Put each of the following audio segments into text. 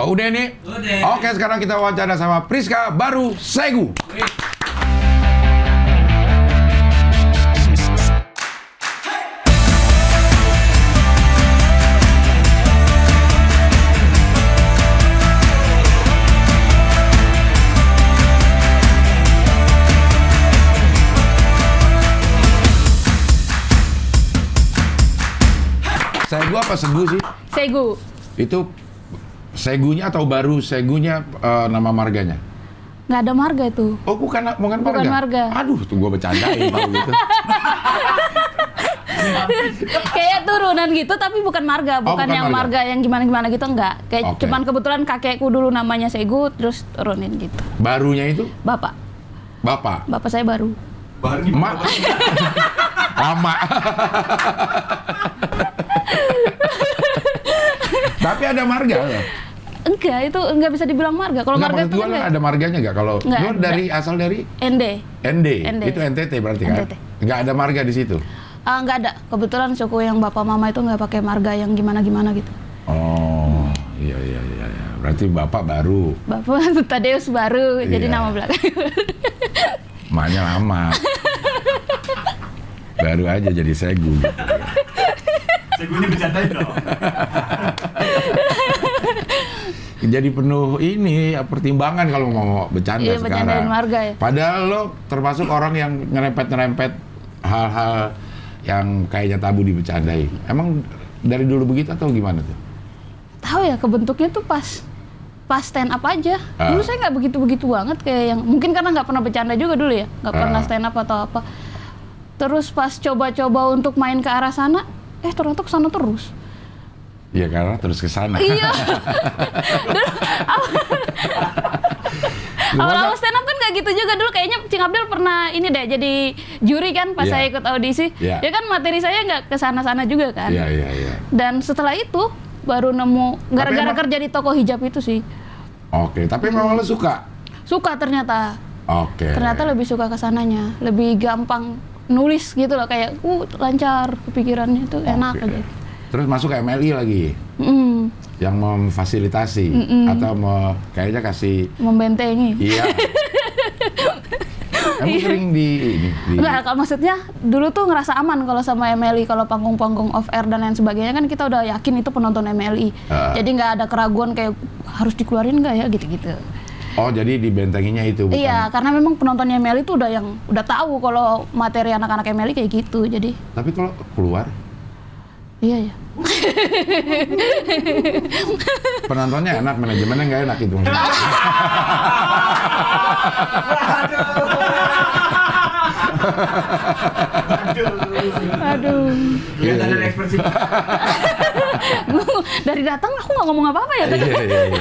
Oh, udah nih? Udah. Oke, sekarang kita wawancara sama Priska baru Segu. Segu apa Segu sih? Segu. Itu Segunya atau baru Segunya eh, nama marganya? Nggak ada marga itu. Oh bukan bukan marga. Bukan marga. Aduh, tuh gua bercandain kalau gitu. Kayak turunan gitu tapi bukan marga, Oh, bukan, bukan yang marga. marga. yang gimana-gimana gitu enggak. Kayak Oke. cuman kebetulan kakekku dulu namanya Segu terus turunin gitu. Barunya itu Bapak, Bapak. bapak saya baru. Mak. Lama. Tapi ada marga. nggak? Enggak, itu enggak bisa dibilang marga. Kalau Nggak, marga itu gua kan ada marganya nggak kalau lu dari asal dari ND. ND, ND. itu NTT berarti kan? NTT. Nggak ada marga di situ. Ah, enggak ada. Kebetulan suku yang bapak mama itu enggak pakai marga yang gimana-gimana gitu. Oh, iya iya iya. iya. Berarti bapak baru, Bapak Tadeus baru jadi Iya. nama belakang. maknya lama. baru aja jadi segu. Segunya bercandain dong. Jadi penuh ini pertimbangan kalau mau bercanda Iya, sekarang. marga ya. Padahal lo termasuk orang yang ngerempet-ngerempet hal-hal yang kayaknya tabu dibicarain. Emang dari dulu begitu atau gimana tuh? tahu ya kebentuknya tuh pas pas stand up aja. Ah. Dulu saya nggak begitu-begitu banget kayak yang mungkin karena nggak pernah bercanda juga dulu ya, nggak pernah Ah. stand up atau apa. Terus pas coba-coba untuk main ke arah sana, eh ternyata ke sana terus. Ya karena terus ke sana. Iya. Awal-awal stand up kan nggak gitu juga dulu kayaknya Cing Abdul pernah ini deh jadi juri kan pas Iya. saya ikut audisi. Iya. Ya kan materi saya nggak ke sana-sana juga kan. Iya iya iya. Dan setelah itu baru nemu gara-gara emang- kerja di toko hijab itu sih. Oke, tapi memang lo suka. Suka ternyata. Oke. ternyata lebih suka ke sananya lebih gampang nulis gitu loh kayak uh lancar kepikirannya tuh enak Oke. aja Terus masuk ke MLI lagi. Mm, yang memfasilitasi atau mau kayaknya kasih membentengi. Iya. Emang sering di ini di Enggak, kalau maksudnya dulu tuh ngerasa aman kalau sama MLI kalau panggung-panggung off air dan lain sebagainya kan kita udah yakin itu penonton MLI Ah. jadi nggak ada keraguan kayak harus dikeluarin nggak ya? gitu-gitu. Oh, jadi dibentenginya itu bukan? iya karena memang penontonnya MLI itu udah yang udah tahu kalau materi anak-anak MLI kayak gitu jadi Tapi kalau keluar iya ya penontonnya enak, manajemennya nggak enak itu. maksudnya. aduh Lihat ada ekspresi. dari datang aku nggak ngomong apa-apa ya Iya, iya, iya.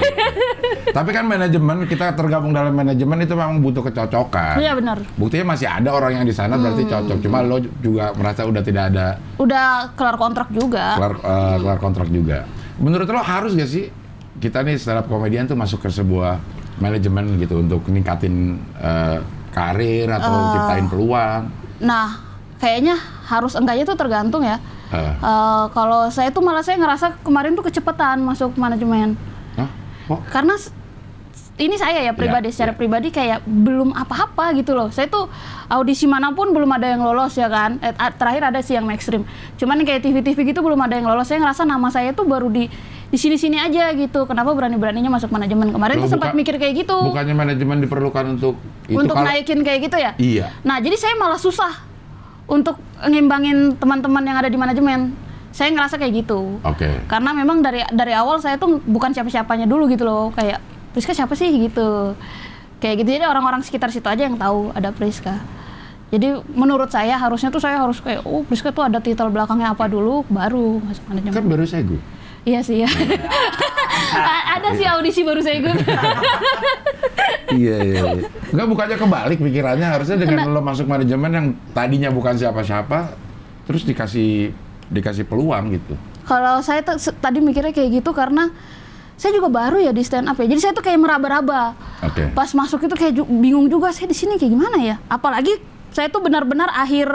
Tapi kan manajemen kita tergabung dalam manajemen itu memang butuh kecocokan. Iya benar. Buktinya masih ada orang yang di sana berarti Hmm. cocok. Cuma lo juga merasa udah tidak ada Udah kelar kontrak juga. kelar, eh, kelar kontrak juga. Menurut lo harus gak sih kita nih stand up komedian tuh masuk ke sebuah manajemen gitu untuk ningkatin eh, karir atau Eh. ciptain peluang? Nah, kayaknya harus enggaknya tuh tergantung ya. Eh, Eh, kalau saya tuh malah saya ngerasa kemarin tuh kecepatan masuk manajemen. Kok? Karena ini saya ya pribadi Ya, secara ya. pribadi kayak belum apa-apa gitu loh. Saya tuh audisi mana pun belum ada yang lolos ya kan. Eh, terakhir ada sih yang mainstream. Cuman kayak TV-TV gitu belum ada yang lolos. Saya ngerasa nama saya tuh baru di di sini-sini aja gitu. Kenapa berani-beraninya masuk manajemen? Kemarin Loh, tuh sempat mikir kayak gitu. Bukannya manajemen diperlukan untuk itu untuk kalau- naikin kayak gitu ya? Iya. Nah, jadi saya malah susah untuk ngimbangin teman-teman yang ada di manajemen. Saya ngerasa kayak gitu. Oke. Karena memang dari dari awal saya tuh bukan siapa-siapanya dulu gitu loh. Kayak Priska siapa sih gitu. Kayak gitu. Jadi orang-orang sekitar situ aja yang tahu ada Priska. Jadi menurut saya harusnya tuh saya harus kayak oh Priska tuh ada titel belakangnya apa dulu baru masuk manajemen. Kan baru saya gue. Iya sih ya. Ada sih audisi baru saya ikut. Iya iya. iya. Enggak bukannya kebalik pikirannya harusnya dengan lo masuk manajemen yang tadinya bukan siapa-siapa terus dikasih dikasih peluang gitu. Kalau saya tuh tadi mikirnya kayak gitu karena saya juga baru ya di stand up ya. Jadi saya tuh kayak meraba-raba. Oke. Pas masuk itu kayak ju- bingung juga saya di sini kayak gimana ya. Apalagi saya tuh benar-benar akhir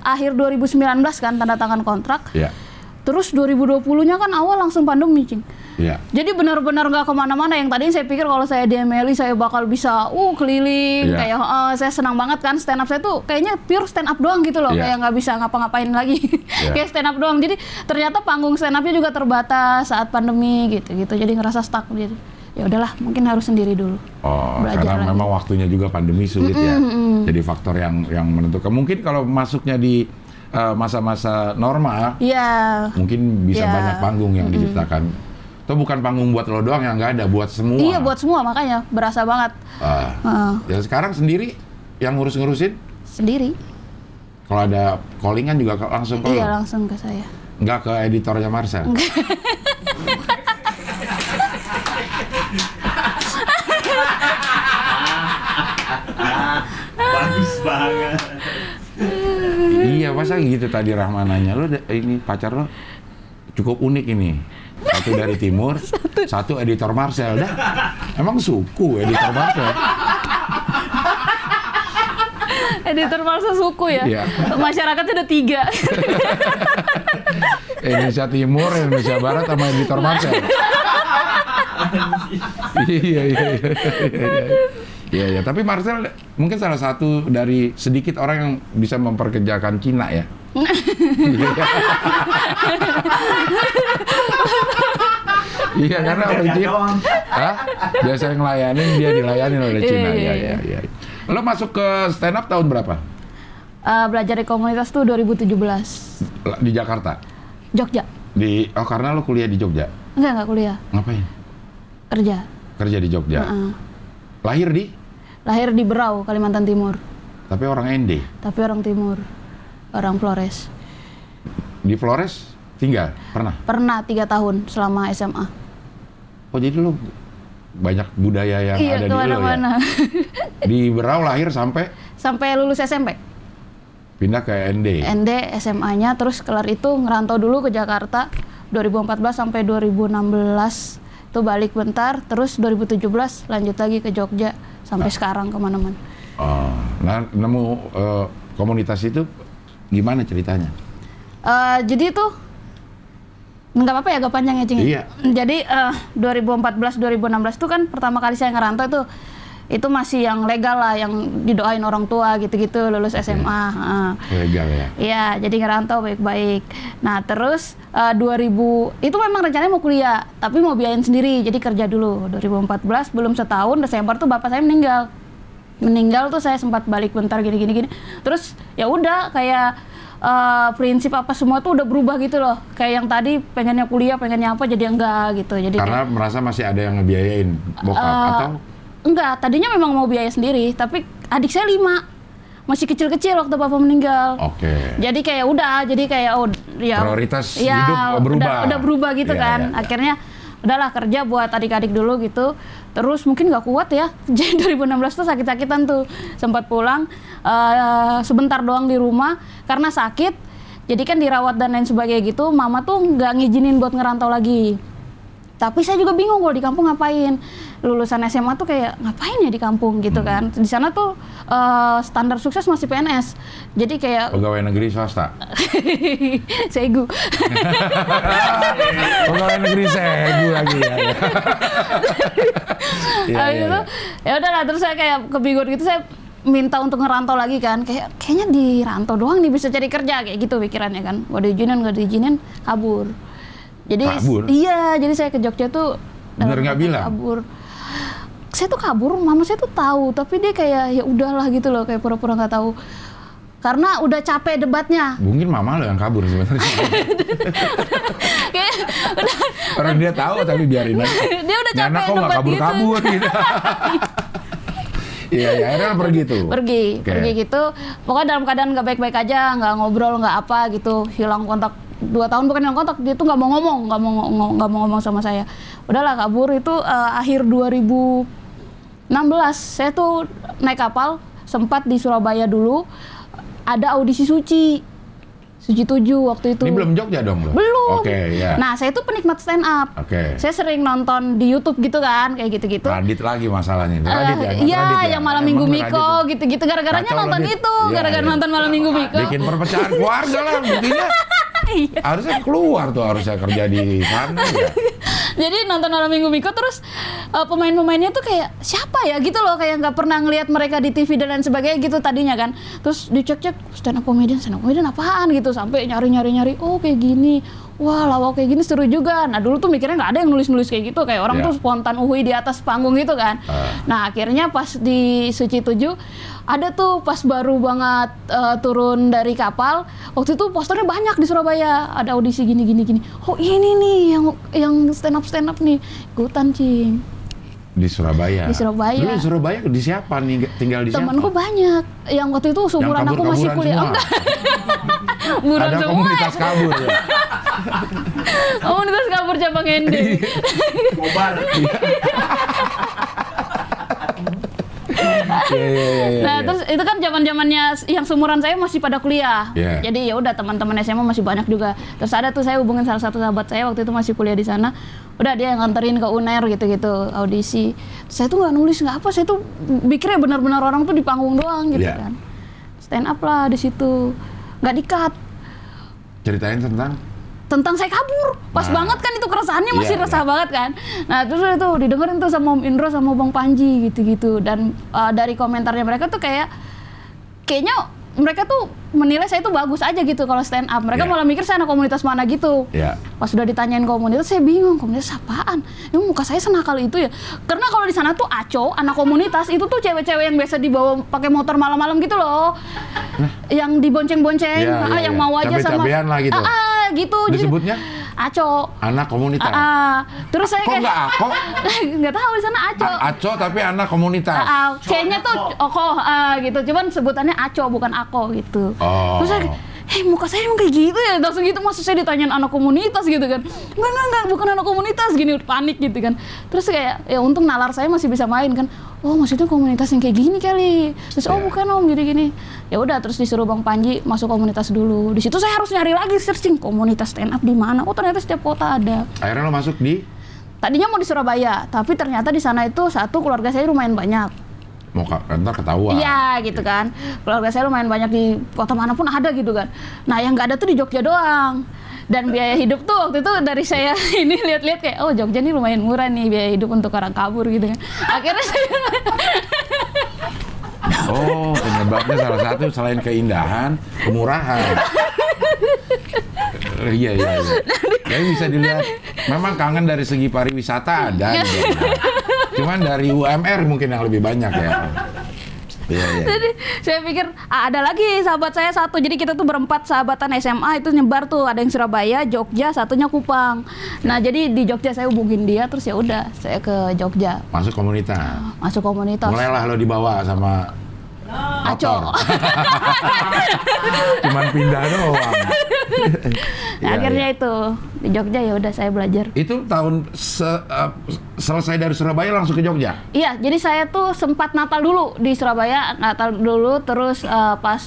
akhir 2019 kan tanda tangan kontrak. Ya. Terus 2020-nya kan awal langsung pandemi, Cing. Iya. Jadi benar-benar nggak ke mana-mana. Yang tadi saya pikir kalau saya di MLI saya bakal bisa uh keliling Iya. kayak eh, saya senang banget kan stand up saya tuh kayaknya pure stand up doang gitu loh Iya. kayak nggak bisa ngapa-ngapain lagi Iya. kayak stand up doang. Jadi ternyata panggung stand upnya juga terbatas saat pandemi gitu-gitu. Jadi ngerasa stuck jadi ya udahlah mungkin harus sendiri dulu. Oh, Belajar karena lagi. memang waktunya juga pandemi sulit ya. Jadi faktor yang yang menentukan. Mungkin kalau masuknya di eh, masa-masa normal, Iya. mungkin bisa Iya. banyak panggung yang diciptakan. Itu bukan panggung buat lo doang yang nggak ada, buat semua. Iya buat semua makanya berasa banget Ah. Heeh. ya sekarang sendiri yang ngurus-ngurusin, sendiri. kalau ada callingan juga langsung ke Iya lo. langsung ke saya. Nggak ke editornya Marcel. iya, masa gitu tadi Rahman nanya, lo ini pacar lo cukup unik ini. Satu dari timur, satu, editor Marcel. Dah, emang suku editor Marcel. Editor Marsa suku ya. Iya. Masyarakatnya ada tiga. Indonesia Timur, Indonesia Barat, sama editor Marcel. iya, iya, iya, iya. Iya, iya. Tapi Marcel mungkin salah satu dari sedikit orang yang bisa memperkerjakan Cina ya. iya, karena orang Cina. Hah? Biasa yang ngelayanin, dia dilayanin oleh Cina. Iya, Iya, iya, iya, iya. Lo masuk ke stand up tahun berapa? Eh, belajar di komunitas tuh 2017. Di Jakarta? Jogja. Di oh karena lo kuliah di Jogja. Enggak, enggak kuliah. Ngapain? Kerja. Kerja di Jogja. Heeh. Lahir di Lahir di Berau, Kalimantan Timur. tapi orang ND. Tapi orang Timur. Orang Flores. Di Flores tinggal pernah. Pernah tiga tahun selama SMA. Oh jadi lo banyak budaya yang iya, ada di lo ya. Di Berau lahir sampai Sampai lulus SMP. pindah ke ND. ND SMA-nya terus kelar itu ngerantau dulu ke Jakarta 2014 sampai 2016 itu balik bentar terus 2017 lanjut lagi ke Jogja sampai sekarang ke mana-mana Oh, nah nemu eh, komunitas itu gimana ceritanya? Eh, jadi itu nggak apa-apa ya agak panjang ya Cing Iya. jadi eh, 2014 2016 itu kan pertama kali saya ngerantau itu itu masih yang legal lah yang didoain orang tua gitu-gitu lulus SMA heeh. Legal ya. Iya, jadi ngerantau baik-baik. Nah, terus eh, 2000 itu memang rencananya mau kuliah, tapi mau biayain sendiri, jadi kerja dulu. 2014 belum setahun Desember tuh bapak saya meninggal. Meninggal tuh saya sempat balik bentar gini-gini gini. Terus ya udah kayak eh, prinsip apa semua tuh udah berubah gitu loh. Kayak yang tadi pengennya kuliah, pengennya apa jadi enggak gitu. Jadi Karena kayak, merasa masih ada yang ngebiayain bokap eh, atau enggak, tadinya memang mau biaya sendiri, tapi adik saya lima. Masih kecil-kecil waktu bapak meninggal. oke. Jadi kayak udah, jadi kayak oh ya Prioritas ya, hidup berubah. Udah, udah berubah gitu Iya, kan. iya, iya. Akhirnya udahlah kerja buat adik-adik dulu gitu. Terus mungkin nggak kuat ya. Jadi 2016 tuh sakit-sakitan tuh. Sempat pulang eh, sebentar doang di rumah karena sakit. Jadi kan dirawat dan lain sebagainya gitu. Mama tuh nggak ngizinin buat ngerantau lagi. Tapi saya juga bingung kalau di kampung ngapain. Lulusan SMA tuh kayak ngapain ya di kampung gitu kan. Di sana tuh eh, standar sukses masih PNS. Jadi kayak Pegawai negeri swasta. Segu. Pegawai negeri segu lagi ya. ya. Iya, Habis iya, itu iya. ya udahlah terus saya kayak kebingung gitu saya minta untuk ngerantau lagi kan kayak kayaknya di rantau doang nih bisa cari kerja kayak gitu pikirannya kan gak diizinin gak diizinin kabur jadi Kabur? iya jadi saya ke Jogja tuh Bener nggak bilang? kabur saya tuh kabur mama saya tuh tahu tapi dia kayak ya udahlah gitu loh kayak pura-pura nggak tahu karena udah capek debatnya Mungkin mama lo yang kabur sebenarnya. Orang dia tahu tapi biarin aja. dia udah Nyana capek kok nggak debat kabur-kabur gitu gitu. Iya, ya akhirnya pergi tuh. pergi Oke. pergi gitu pokoknya dalam keadaan nggak baik-baik aja nggak ngobrol nggak apa gitu hilang kontak dua tahun bukan hilang kontak dia tuh nggak mau ngomong nggak mau nggak mau ngomong sama saya udahlah kabur itu eh, akhir 2016 saya tuh naik kapal sempat di Surabaya dulu ada audisi suci suci tujuh waktu itu Ini belum Jogja dong lo? belum Oke, ya. nah saya tuh penikmat stand up Oke. saya sering nonton di YouTube gitu kan kayak gitu-gitu Radit lagi masalahnya. Eh, Radit ya? Iya, ya? yang malam Emang minggu Miko ya? gitu-gitu gara-garanya nonton Radit. itu, Iya, gara-gara iya. nonton malam minggu Miko. Bikin perpecahan keluarga lah buktinya. Iya. harusnya keluar tuh harusnya kerja di sana ya. Jadi nonton malam minggu Miko terus uh, pemain-pemainnya tuh kayak siapa ya gitu loh kayak nggak pernah ngelihat mereka di TV dan lain sebagainya gitu tadinya kan. Terus dicek-cek stand up comedian, stand up comedian apaan gitu sampai nyari-nyari nyari oh kayak gini. Wah lawak kayak gini seru juga. Nah dulu tuh mikirnya nggak ada yang nulis-nulis kayak gitu kayak orang Ya. tuh spontan uhui di atas panggung gitu kan. Ah. Nah akhirnya pas di Suci 7 ada tuh pas baru banget uh, turun dari kapal waktu itu posternya banyak di Surabaya ada audisi gini gini gini oh ini nih yang yang stand up stand up nih ikutan cing di Surabaya. Di Surabaya. Dulu di Surabaya di siapa nih tinggal di temanku siapa? banyak yang waktu itu seumuran aku masih kuliah semua. enggak buron Ada semua komunitas kabur ya. komunitas kabur cabang Ende Kobar. Iya iya iya. Nah, terus itu kan zaman zamannya yang seumuran saya masih pada kuliah. Iya. Jadi ya udah teman-teman SMA masih banyak juga. Terus ada tuh saya hubungin salah satu sahabat saya waktu itu masih kuliah di sana. Udah dia yang nganterin ke UNER gitu-gitu audisi. Terus saya tuh nggak nulis nggak apa, saya tuh mikirnya benar-benar orang tuh di panggung doang gitu Iya. kan. Stand up lah di situ. Nggak di-cut. Ceritain tentang tentang saya kabur. Pas Nah. banget kan itu keresahannya masih Iya, resah iya. banget kan. Nah, terus itu didengerin tuh sama Om Indro sama Bang Panji gitu-gitu dan uh, dari komentarnya mereka tuh kayak kayaknya mereka tuh menilai saya tuh bagus aja gitu kalau stand up. Mereka Iya. malah mikir saya anak komunitas mana gitu. ya Pas sudah ditanyain komunitas, saya bingung komunitas apaan? Emang muka saya senakal itu ya? Karena kalau di sana tuh aco, anak komunitas itu tuh cewek-cewek yang biasa dibawa pakai motor malam-malam gitu loh, yang dibonceng-bonceng, Iya, ah, iya, yang iya. mau aja sama, Cabe-cabean lah gitu. Ah, ah, gitu. Jadi- Disebutnya? aco. anak komunitas. Ah, ah. terus saya Kok nggak ako? nggak tahu di sana aco. A- Aco tapi anak komunitas. Ah, ah, C-nya tuh oko ah, gitu, cuman sebutannya aco bukan ako gitu. Oh. Terus saya, hei muka saya emang kayak gitu ya, langsung gitu maksud saya ditanyain anak komunitas gitu kan. Enggak, enggak, enggak, bukan anak komunitas gini panik gitu kan. Terus kayak ya untung nalar saya masih bisa main kan. Oh maksudnya komunitas yang kayak gini kali. Terus oh Iya. bukan om gini-gini. Ya udah terus disuruh Bang Panji masuk komunitas dulu. Di situ saya harus nyari lagi searching komunitas stand up di mana. Oh ternyata setiap kota ada. Akhirnya lo masuk di Tadinya mau di Surabaya, tapi ternyata di sana itu satu keluarga saya lumayan banyak. Mau ka- ntar ketahuan. Iya gitu kan. Keluarga saya lumayan banyak di kota mana pun ada gitu kan. Nah yang nggak ada tuh di Jogja doang. Dan biaya hidup tuh waktu itu dari saya ini lihat-lihat kayak oh Jogja nih lumayan murah nih biaya hidup untuk orang kabur gitu kan. Akhirnya saya Oh, penyebabnya salah satu selain keindahan, kemurahan. Eh, iya, iya, iya. Jadi bisa dilihat, memang kangen dari segi pariwisata ada. Jogja. Cuman dari UMR mungkin yang lebih banyak ya. Iya, iya. Jadi saya pikir ah, ada lagi sahabat saya satu. Jadi kita tuh berempat sahabatan SMA itu nyebar tuh. Ada yang Surabaya, Jogja, satunya Kupang. Nah jadi di Jogja saya hubungin dia terus ya udah saya ke Jogja Masuk komunitas. masuk komunitas. Mulailah lo dibawa sama Aco. motor. Cuman pindah doang. Nah, Iya, akhirnya iya. itu di Jogja ya udah saya belajar. Itu tahun se- eh, selesai dari Surabaya langsung ke Jogja. Iya, jadi saya tuh sempat Natal dulu di Surabaya, Natal dulu, terus eh, pas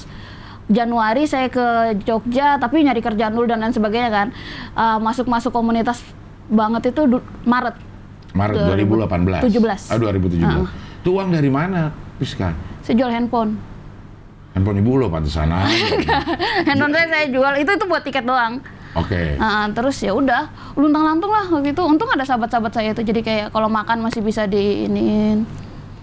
Januari saya ke Jogja, tapi nyari kerjaan dulu dan lain sebagainya kan. Eh, Masuk-masuk komunitas banget itu Maret. Maret 2018. 17. Ah 2017. Heeh. Itu uang dari mana, Piska? Saya jual handphone. Handphone ibu lo pantesan handphone saya saya jual itu itu buat tiket doang. Oke. Nah, terus ya udah luntang lantung lah waktu itu. Untung ada sahabat-sahabat saya itu jadi kayak kalau makan masih bisa diinin,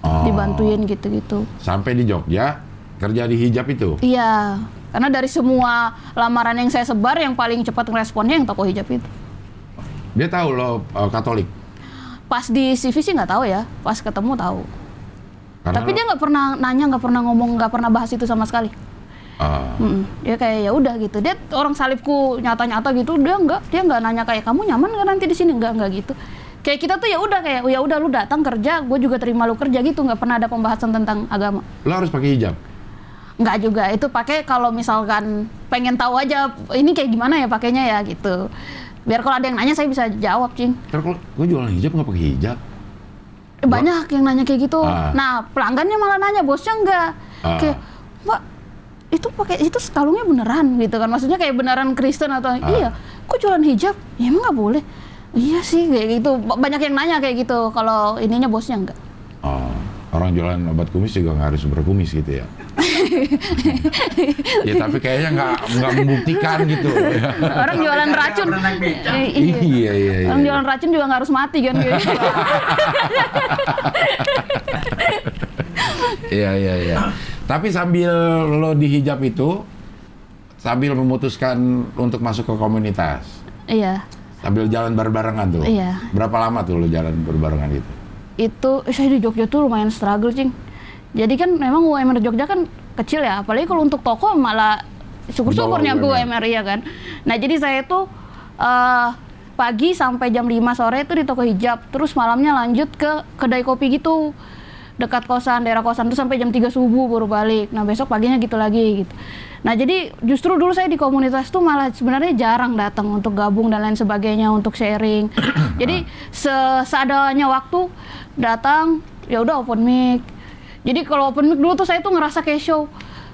Oh. dibantuin gitu-gitu. Sampai di Jogja kerja di hijab itu. Iya, karena dari semua lamaran yang saya sebar yang paling cepat ngeresponnya yang toko hijab itu. Dia tahu lo eh, Katolik. Pas di CV sih nggak tahu ya, pas ketemu tahu. Karena Tapi lo- dia nggak pernah nanya, nggak pernah ngomong, nggak pernah bahas itu sama sekali. Mm-mm. Dia kayak ya udah gitu. Dia orang salibku nyata-nyata gitu, dia nggak, dia nggak nanya kayak kamu nyaman nggak nanti di sini nggak nggak gitu. Kayak kita tuh ya udah kayak ya udah lu datang kerja, gue juga terima lu kerja gitu, nggak pernah ada pembahasan tentang agama. lo harus pakai hijab. Nggak juga, itu pakai kalau misalkan pengen tahu aja ini kayak gimana ya pakainya ya gitu. Biar kalau ada yang nanya saya bisa jawab, cing. Terus kalau gue jualan hijab nggak pakai hijab. Banyak yang nanya kayak gitu. Ah. Nah pelanggannya malah nanya, bosnya enggak. Ah. Kayak, mbak itu pakai itu kalungnya beneran gitu kan? Maksudnya kayak beneran Kristen atau Ah. iya? Kok jualan hijab? Ya emang nggak boleh. Iya sih kayak gitu. Ba- Banyak yang nanya kayak gitu. Kalau ininya bosnya enggak. Oh. Orang jualan obat kumis juga nggak harus berkumis gitu ya. ya tapi kayaknya nggak nggak membuktikan gitu. Orang jualan racun. Eh, iya. iya iya iya. Orang jualan racun juga nggak harus mati kan gitu. Iya iya iya. Tapi sambil lo dihijab itu sambil memutuskan untuk masuk ke komunitas. Iya. Sambil jalan bareng-barengan tuh. Iya. Berapa lama tuh lo jalan berbarengan itu? Itu eh, saya di Jogja tuh lumayan struggle, Cing. Jadi kan memang UMR Jogja kan kecil ya, apalagi kalau untuk toko malah syukur-syukur nyampe UMR. Ya kan. Nah, jadi saya tuh eh, pagi sampai jam 5 sore itu di toko hijab, terus malamnya lanjut ke kedai kopi gitu. Dekat kosan, daerah kosan tuh sampai jam 3 subuh baru balik. Nah, besok paginya gitu lagi gitu. Nah, jadi justru dulu saya di komunitas tuh malah sebenarnya jarang datang untuk gabung dan lain sebagainya untuk sharing. jadi se- seadanya waktu datang ya udah open mic. Jadi kalau open mic dulu tuh saya tuh ngerasa kayak show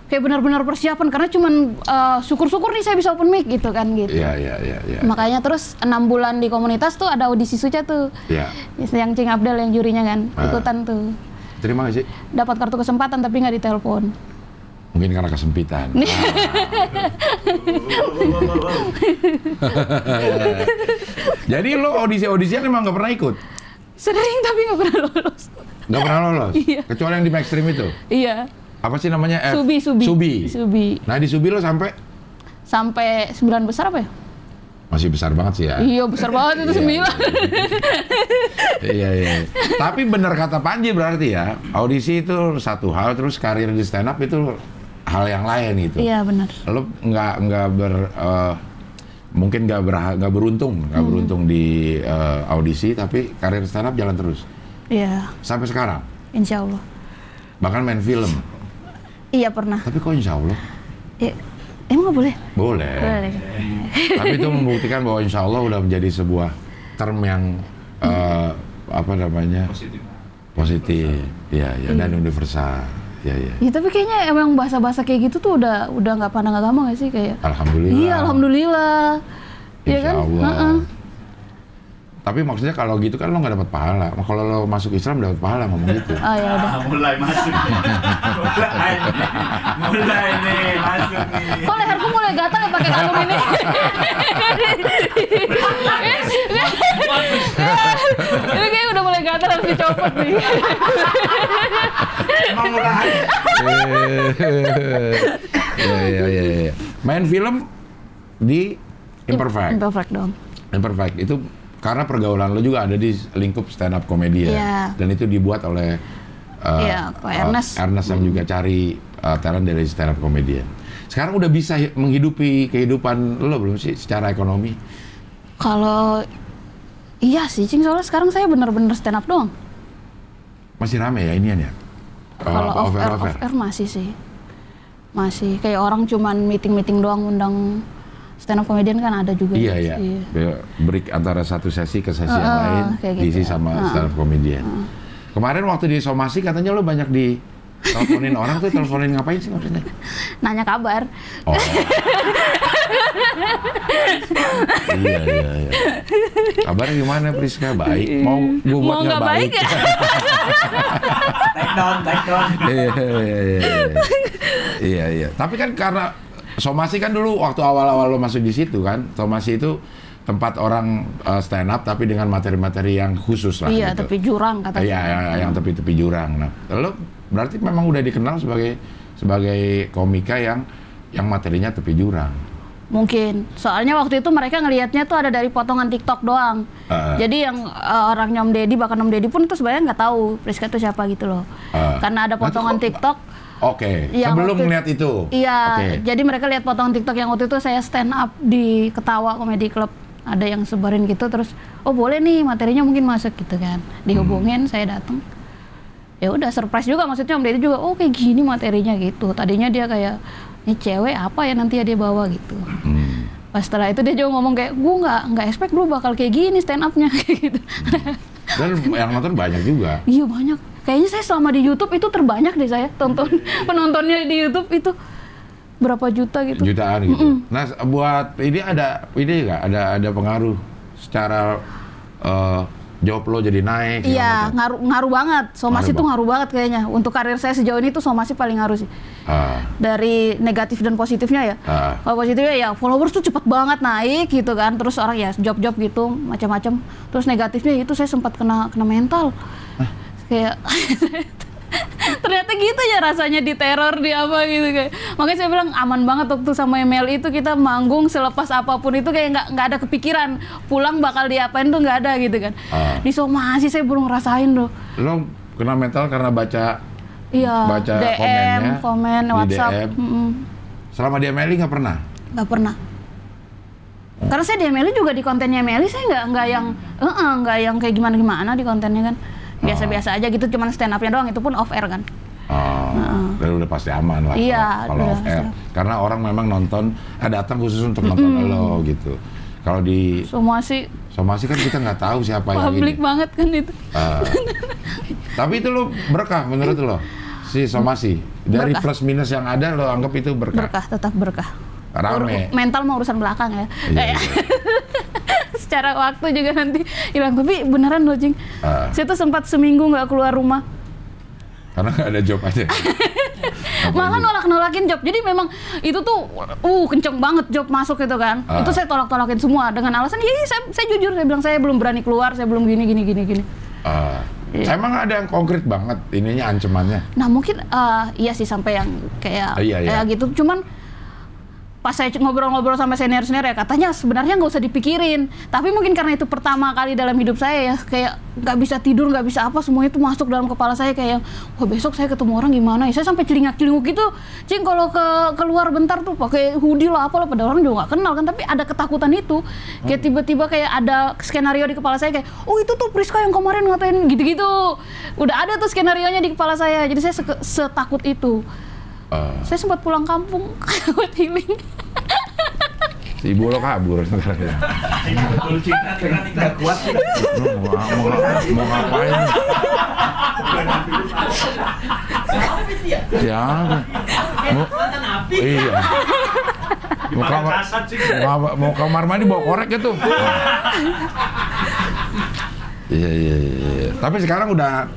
kayak benar-benar persiapan karena cuman eh, syukur-syukur nih saya bisa open mic gitu kan gitu. Iya iya iya iya. Makanya terus enam bulan di komunitas tuh ada audisi suca tuh. Iya. Yang Cing Abdel yang jurinya kan Ah. ikutan tuh. Terima kasih. Dapat kartu kesempatan tapi nggak ditelepon. Mungkin karena kesempitan. Ah. Jadi lo audisi-audisian emang nggak pernah ikut? Sering tapi nggak pernah lolos. Nggak pernah lolos? Iya. Kecuali yang di Maxstream itu? Iya. Apa sih namanya? F? Subi, Subi. Subi. Subi. Nah di Subi lo sampai? Sampai sembilan besar apa ya? Masih besar banget sih ya. Iya besar banget itu Iya. sembilan. iya iya. Tapi benar kata Panji berarti ya, audisi itu satu hal, terus karir di stand up itu hal yang lain gitu. Iya benar. Lo nggak nggak ber eh, mungkin nggak nggak beruntung, nggak Hmm. beruntung di eh, audisi, tapi karir stand up jalan terus Iya. sampai sekarang. Insya Allah. Bahkan main film. Iya pernah. Tapi kok insya Allah Ya, emang nggak boleh? boleh. Boleh. Tapi itu membuktikan bahwa insya Allah udah menjadi sebuah term yang eh, apa namanya Positif. positif, ya, ya dan Iya. universal, ya, ya. Ya tapi kayaknya emang bahasa-bahasa kayak gitu tuh udah udah nggak pandang agama gak sih kayak? Alhamdulillah. Iya alhamdulillah. Iya Insya kan? Allah. Heeh. Tapi maksudnya kalau gitu kan lo nggak dapat pahala. Kalau lo masuk Islam dapat pahala ngomong gitu. Oh ya udah. Ah, mulai masuk. mulai nih. Mulai nih, masuk nih. Kok leherku mulai gatal ya pakai kalung ini? ini kayak udah mulai gatal harus dicopot nih. Emang mulai. Iya iya. iya. Main film di Imperfect. Imperfect dong. Imperfect itu karena pergaulan lo juga ada di lingkup stand up komedi ya. Iya. Dan itu dibuat oleh uh, Pak uh, Ernest. Ernest yang juga cari uh, talent dari stand up komedian. Sekarang udah bisa hi- menghidupi kehidupan lo belum sih secara ekonomi? Kalau iya sih, Cing soalnya sekarang saya bener-bener stand up doang. Masih rame ya inian ya? Uh, Kalau apa, off air, off air masih sih. Masih kayak orang cuman meeting-meeting doang undang stand up comedian kan ada juga. Iya iya. Be- Break antara satu sesi ke sesi yang Heeh, lain kayak diisi gitu. sama Heeh. stand up comedian. Kemarin waktu di somasi katanya lo banyak di teleponin orang tuh teleponin ngapain sih maksudnya? Nanya kabar. Oh. iya iya iya. Kabarnya gimana Priska? Baik. Mau gue buat nggak baik baik? ya? Take down, take down. Iya iya iya. iya. Iya iya. Tapi kan karena somasi kan dulu waktu awal-awal lo masuk di situ kan, somasi itu tempat orang uh, stand up tapi dengan materi-materi yang khusus lah. Iya, gitu. tapi jurang katanya. Iya, yang, yang tepi-tepi jurang. Nah, lo berarti memang udah dikenal sebagai sebagai komika yang yang materinya tepi jurang. Mungkin. Soalnya waktu itu mereka ngelihatnya tuh ada dari potongan TikTok doang. Heeh. Jadi yang uh, orang Nyom Deddy bahkan Om Deddy pun tuh sebenarnya nggak tahu Priska itu siapa gitu loh. Heeh. Karena ada Nanti potongan kok- TikTok. Oke, Yang sebelum waktu- ngeliat itu. Iya, Oke. jadi mereka lihat potongan TikTok yang waktu itu saya stand up di Ketawa Comedy Club. Ada yang sebarin gitu terus, oh boleh nih materinya mungkin masuk gitu kan. Dihubungin, Hmm. saya datang. Ya udah surprise juga maksudnya Om Deddy juga, oh kayak gini materinya gitu. Tadinya dia kayak ini cewek apa ya nanti ya dia bawa gitu. Hmm. Pas setelah itu dia juga ngomong kayak, gue nggak nggak expect lu bakal kayak gini stand upnya gitu. Dan yang nonton banyak juga. iya banyak. Kayaknya saya selama di YouTube itu terbanyak deh saya tonton penontonnya di YouTube itu berapa juta gitu. jutaan gitu. Nah, buat ini ada ini nggak ada ada pengaruh secara eh, job lo jadi naik. Iya, ngaruh ngaruh banget. Somasi Ngaruh tuh ngaruh banget kayaknya. Untuk karir saya sejauh ini tuh somasi paling ngaruh sih. Ah, Dari negatif dan positifnya ya. ah. Kalau positifnya ya followers tuh cepet banget naik gitu kan. Terus orang ya job-job gitu macam-macam. Terus negatifnya itu saya sempat kena kena mental. Kayak ternyata gitu ya rasanya di teror di apa gitu kayak makanya saya bilang aman banget waktu sama email itu kita manggung selepas apa pun itu kayak nggak nggak ada kepikiran pulang bakal diapain tuh nggak ada gitu kan Ah. di somasi saya belum ngerasain tuh Lo kena mental karena baca iya Baca DM komennya komen di WhatsApp DM. Mm-mm. selama di MLI nggak pernah. nggak pernah karena saya di Meli juga di kontennya Meli saya nggak nggak yang eh nggak yang kayak gimana gimana di kontennya kan biasa-biasa aja gitu cuman stand upnya doang itu pun off air kan Oh, dan udah pasti aman lah Iya, kalau- off air. Karena orang memang nonton, eh, datang khusus untuk nonton lo gitu. Kalau di semua sih somasi kan kita nggak tahu siapa yang ini. publik banget kan itu Ah. tapi itu lo berkah menurut lo si somasi dari Berkah. plus minus yang ada lo anggap itu berkah. berkah tetap berkah Rame. Mental mau urusan belakang ya Iya, Kayak- secara waktu juga nanti hilang tapi beneran loh Jing Ah. saya tuh sempat seminggu nggak keluar rumah Karena nggak ada job aja. malah nolak nolakin job jadi memang itu tuh uh kenceng banget job masuk gitu kan Ah. itu saya tolak tolakin semua dengan alasan ya saya, saya jujur saya bilang saya belum berani keluar saya belum gini gini gini gini Ah. Iya. Emang ada yang konkret banget ininya ancamannya. nah mungkin eh, iya sih sampai yang kayak Ah, iya, iya. kayak gitu cuman pas saya ngobrol-ngobrol sama senior-senior ya katanya sebenarnya nggak usah dipikirin. Tapi mungkin karena itu pertama kali dalam hidup saya ya kayak nggak bisa tidur nggak bisa apa semuanya itu masuk dalam kepala saya kayak wah besok saya ketemu orang gimana ya? Saya sampai celingak-celinguk gitu. Cing kalau ke keluar bentar tuh pakai hoodie lah apa lah pada orang juga nggak kenal kan. Tapi ada ketakutan itu. Kayak tiba-tiba kayak ada skenario di kepala saya kayak oh itu tuh Priska yang kemarin ngatain gitu-gitu. Udah ada tuh skenario nya di kepala saya. Jadi saya setakut itu Ah. saya sempat pulang kampung buat healing si ibu lo kabur sekarang ya. Betul cinta dengan nggak kuat mau, mau, mau ngapain? Siapa? Mau, iya. Mau kamar, mau, mau kamar mandi bawa korek gitu. Iya, iya. iya. Tapi sekarang udah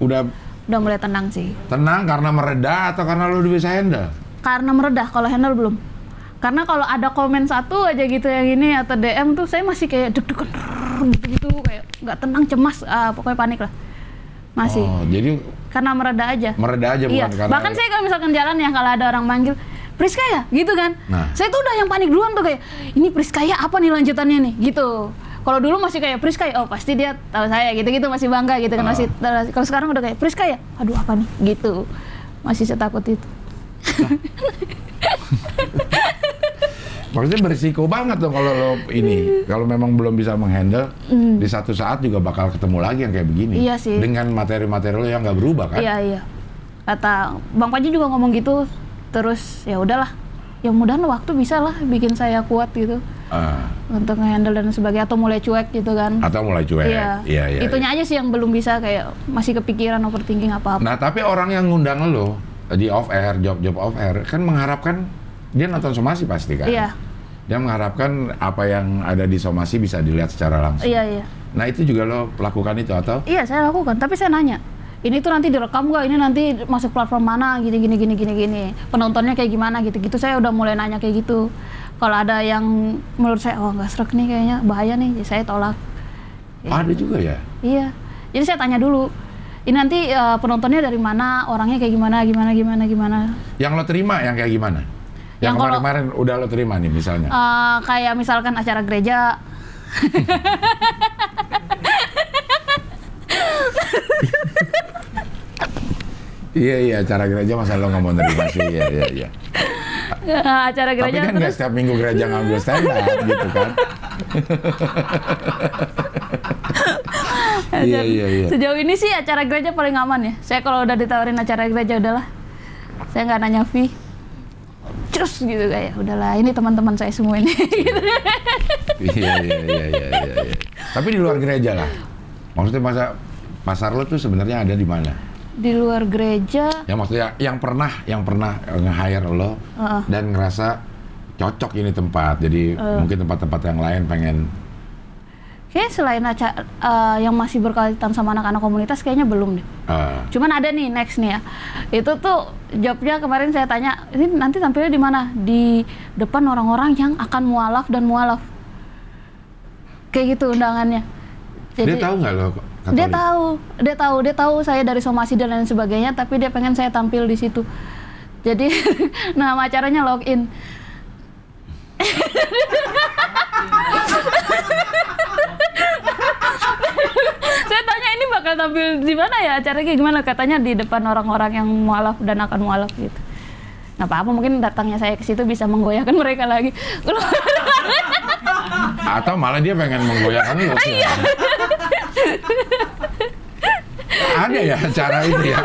udah udah mulai tenang sih. Tenang karena mereda atau karena lo udah bisa handle? karena meredah kalau handle belum. Karena kalau ada komen satu aja gitu yang ini atau DM tuh saya masih kayak deg-degan gitu gitu kayak nggak tenang cemas ah, pokoknya panik lah. Masih. Oh, jadi karena mereda aja. mereda aja iya. bukan karena bahkan saya kalau misalkan jalan ya kalau ada orang manggil Priska ya gitu kan. Nah. saya tuh udah yang panik duluan tuh kayak ini Priska ya apa nih lanjutannya nih? Gitu kalau dulu masih kayak Priska ya oh pasti dia tahu saya gitu gitu masih bangga gitu kan Ah. masih kalau sekarang udah kayak Priska ya aduh apa nih gitu masih setakut itu Maksudnya berisiko banget dong kalau lo ini, kalau memang belum bisa menghandle, di satu saat juga bakal ketemu lagi yang kayak begini. Iya sih. Dengan materi-materi lo yang nggak berubah kan? Iya iya. Kata Bang Panji juga ngomong gitu. Terus ya udahlah. Ya mudahan waktu bisa lah bikin saya kuat gitu Ah, untuk nge-handle dan sebagainya atau mulai cuek gitu kan. atau mulai cuek. Iya. Iya, iya. Itunya aja sih yang belum bisa kayak masih kepikiran overthinking apa-apa. Nah, tapi orang yang ngundang lo di off air, job-job off air, kan mengharapkan dia nonton somasi pasti kan? Iya. Dia mengharapkan apa yang ada di somasi bisa dilihat secara langsung. Iya iya. Nah, itu juga lo lakukan itu atau? Iya saya lakukan, tapi saya nanya. Ini tuh nanti direkam nggak? Ini nanti masuk platform mana? Gini gini gini gini gini. Penontonnya kayak gimana gitu gitu. Saya udah mulai nanya kayak gitu. Kalau ada yang menurut saya oh nggak serak nih kayaknya bahaya nih, ya saya tolak. Ada juga ya? Iya. Jadi saya tanya dulu. Ini nanti eh, penontonnya dari mana? Orangnya kayak gimana? Gimana gimana gimana? Yang lo terima yang kayak gimana? Yang kemarin-kemarin udah lo terima nih misalnya. Eh, kayak misalkan acara gereja. Iya iya acara gereja masa lo nggak mau nerima sih iya iya iya. eh, acara Tapi gereja kan nggak setiap minggu gereja ngambil stand up gitu kan. iya iya iya. Sejauh ini sih acara gereja paling aman ya. Saya kalau udah ditawarin acara gereja udahlah. Saya nggak nanya fee. Terus gitu kayak udahlah ini teman-teman saya semua ini. Gitu. Iya iya iya iya iya. iya. Tapi di luar gereja lah. Maksudnya masa pasar lo tuh sebenarnya ada di mana? Di luar gereja Ya maksudnya yang pernah yang pernah nge-hire lo Heeh. dan ngerasa cocok ini tempat. Jadi mungkin tempat-tempat yang lain pengen Kayak selain acara eh, yang masih berkaitan sama anak-anak komunitas kayaknya belum deh. Ah, Cuman ada nih next nih ya. Itu tuh jobnya kemarin saya tanya, ini nanti tampilnya di mana? Di depan orang-orang yang akan mualaf dan mualaf. Kayak gitu undangannya. dia tahu nggak lo Katolik? Dia tahu, dia tahu, dia tahu saya dari somasi dan lain sebagainya, tapi dia pengen saya tampil di situ. Jadi nama acaranya login. saya tanya ini bakal tampil di mana ya acaranya kayak gimana katanya di depan orang-orang yang mualaf dan akan mualaf gitu. Nah apa mungkin datangnya saya ke situ bisa menggoyahkan mereka lagi. Atau malah dia pengen menggoyahkan sih. Iya. Ada ya cara itu ya?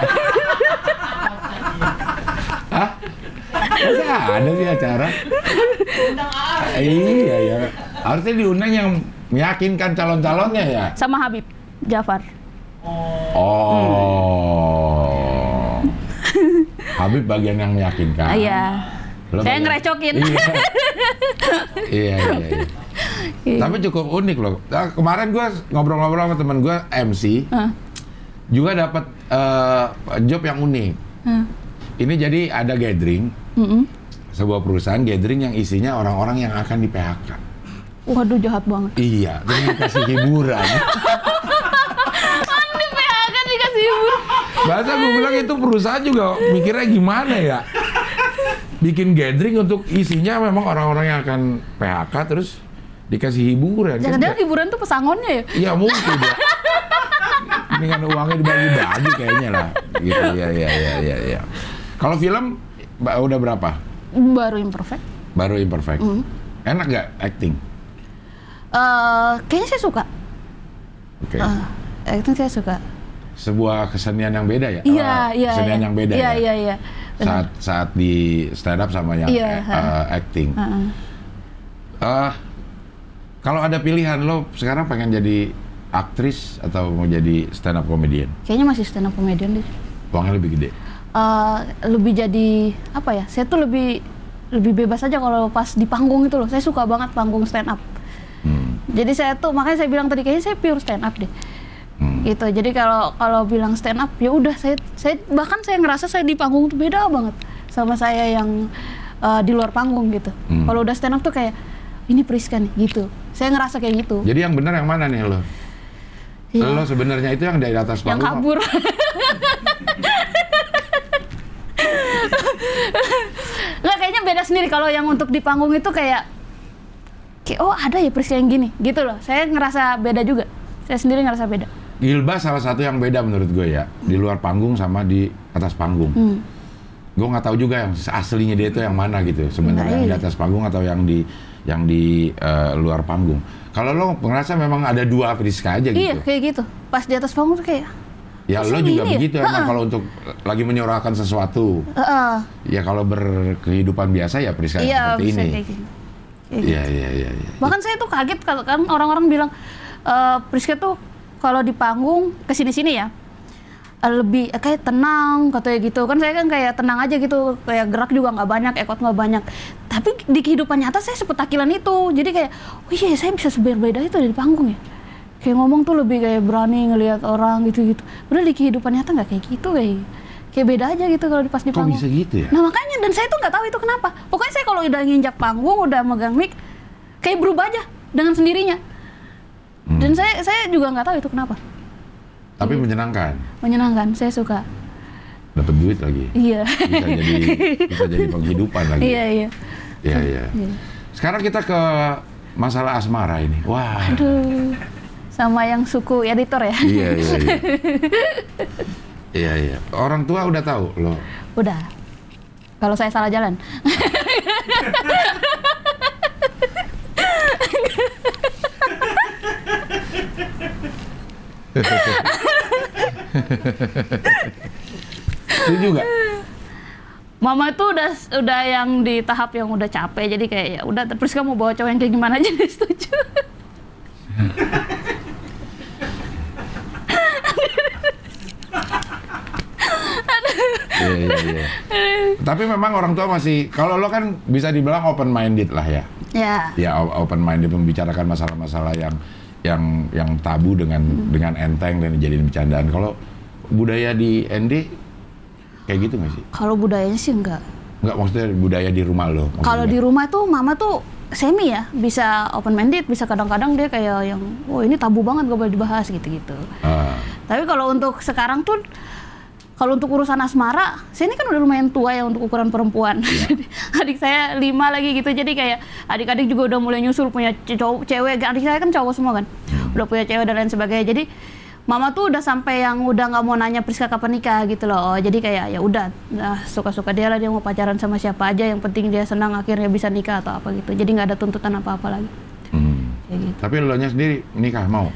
Hah? Masa ada sih acara? Iya ya. Harusnya diundang yang meyakinkan calon-calonnya ya. Sama Habib Jafar. Oh. Habib bagian yang meyakinkan. Iya. Lo Saya ngerecokin. Iya. iya, iya, iya. Iya. Tapi cukup unik loh. Nah, kemarin gue ngobrol-ngobrol sama temen gue MC, Hah. juga dapat eh, job yang unik. Hah. Ini jadi ada gathering, Mm-mm. sebuah perusahaan gathering yang isinya orang-orang yang akan di PHK. Waduh jahat banget. Iya, terus dikasih hiburan. Di PHK dikasih hibur. Bahasa gue bilang itu perusahaan juga mikirnya gimana ya? Bikin gathering untuk isinya memang orang-orang yang akan PHK terus dikasih hiburan. Kan Jangan-jangan hiburan tuh pesangonnya ya? Iya mungkin ya. Dengan uangnya dibagi-bagi kayaknya lah. Gitu ya ya ya ya ya. Kalau film udah berapa? Baru imperfect. Baru imperfect. Mm. Enak gak acting? Eh, kayaknya saya suka. Oke. Eh, acting saya suka. Sebuah kesenian yang beda ya? Iya, Eh, iya. Kesenian iya. yang beda Iya, ya? iya, iya. Benar. Saat saat di stand up sama yang Iya, ha. eh, acting. Heeh. Eh, kalau ada pilihan lo sekarang pengen jadi aktris atau mau jadi stand up comedian? Kayaknya masih stand up comedian deh. Uangnya lebih gede. Eh, lebih jadi apa ya? Saya tuh lebih lebih bebas aja kalau pas di panggung itu loh. Saya suka banget panggung stand up. Hmm. Jadi saya tuh makanya saya bilang tadi kayaknya saya pure stand up deh. Hmm. Gitu. Jadi kalau kalau bilang stand up ya udah saya saya bahkan saya ngerasa saya di panggung tuh beda banget sama saya yang eh, di luar panggung gitu. Hmm. Kalau udah stand up tuh kayak ini Priska nih gitu. Saya ngerasa kayak gitu. Jadi yang benar yang mana nih lo? Iya. Lo sebenarnya itu yang dari atas yang panggung. kabur. Nggak kayaknya beda sendiri kalau yang untuk di panggung itu kayak kayak oh ada ya Priska yang gini gitu loh. Saya ngerasa beda juga. Saya sendiri ngerasa beda. Gilbas salah satu yang beda menurut gue ya di luar panggung sama di atas panggung. Hmm. Gue nggak tahu juga yang aslinya dia itu yang mana gitu sebenarnya Nah, yang di iya. atas panggung atau yang di yang di eh, luar panggung. Kalau lo ngerasa memang ada dua Priska aja Iya gitu. kayak gitu. Pas di atas panggung tuh kayak Ya Masa lo juga gini ya? begitu emang kalau untuk lagi menyuarakan sesuatu. Heeh. Ya kalau berkehidupan biasa ya Priska iya seperti bisa ini. gini. Kayak gitu. Iya iya iya. iya. Bahkan saya tuh kaget kalau kan orang-orang bilang eh Priska tuh kalau di panggung ke sini-sini ya. Eh, lebih eh, kayak tenang katanya gitu. Kan saya kan kayak tenang aja gitu. Kayak gerak juga nggak banyak ekot nggak banyak. Tapi di kehidupan nyata saya sepetakilan itu. Jadi kayak oh iya saya bisa seberbeda itu di panggung ya. Kayak ngomong tuh lebih kayak berani ngelihat orang gitu-gitu. Udah di kehidupan nyata nggak kayak gitu kayak kayak beda aja gitu kalau di pas di Kok panggung. bisa gitu ya? Nah makanya dan saya tuh nggak tahu itu kenapa. Pokoknya saya kalau udah nginjak panggung, udah megang mic, kayak berubah aja dengan sendirinya. Hmm. Dan saya saya juga nggak tahu itu kenapa. Tapi menyenangkan. Menyenangkan, saya suka. Dapat duit lagi. Iya. Bisa jadi bisa jadi penghidupan lagi. iya iya. Iya, iya. Iya. Sekarang kita ke masalah asmara ini. Wah. Aduh. Sama yang suku editor ya. Iya, iya, iya. Iya, iya. Orang tua udah tahu loh. Udah. Kalau saya salah jalan. Itu juga. Mama tuh udah udah yang di tahap yang udah capek jadi kayak ya udah terus kamu bawa cowok yang kayak gimana aja dia setuju. Iya, iya, iya. Tapi memang orang tua masih kalau lo kan bisa dibilang open minded lah ya. ya. Ya open minded membicarakan masalah-masalah yang yang yang tabu dengan dengan enteng dan dijadiin bercandaan. Kalau budaya di ND kayak gitu nggak sih? Kalau budayanya sih enggak. Nggak maksudnya budaya di rumah lo. Kalau di rumah tuh mama tuh semi ya, bisa open minded, bisa kadang-kadang dia kayak yang, oh ini tabu banget gak boleh dibahas gitu-gitu. Ah, Tapi kalau untuk sekarang tuh, kalau untuk urusan asmara, saya ini kan udah lumayan tua ya untuk ukuran perempuan. Jadi, adik saya lima lagi gitu, jadi kayak adik-adik juga udah mulai nyusul punya cowok, cewek. Adik saya kan cowok semua kan, udah punya cewek dan lain sebagainya. Jadi mama tuh udah sampai yang udah nggak mau nanya Priska kapan nikah gitu loh. Oh, jadi kayak ya udah, nah, suka-suka dia lah dia mau pacaran sama siapa aja. Yang penting dia senang akhirnya bisa nikah atau apa gitu. Jadi nggak ada tuntutan apa-apa lagi. hmm. Gitu. Tapi lo sendiri nikah mau?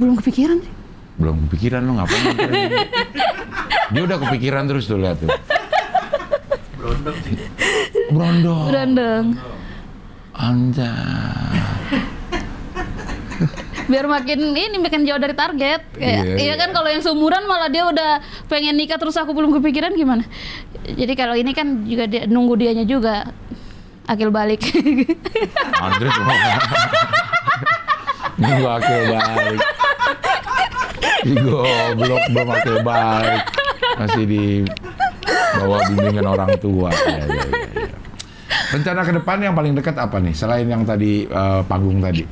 Belum kepikiran sih. Belum kepikiran lo ngapain? Dia udah kepikiran terus tuh lihat tuh. Berondong. Brondong. Berandeng. Anjay. biar makin ini makin jauh dari target kayak Iya, iya iya. kan kalau yang seumuran malah dia udah pengen nikah terus aku belum kepikiran gimana jadi kalau ini kan juga dia nunggu dianya juga akil balik Andre. Nunggu akil balik. Si goblok belum akil balik. Masih di bawah bimbingan orang tua. Ya, ya, ya, ya. Rencana ke depan yang paling dekat apa nih? Selain yang tadi eh, panggung tadi.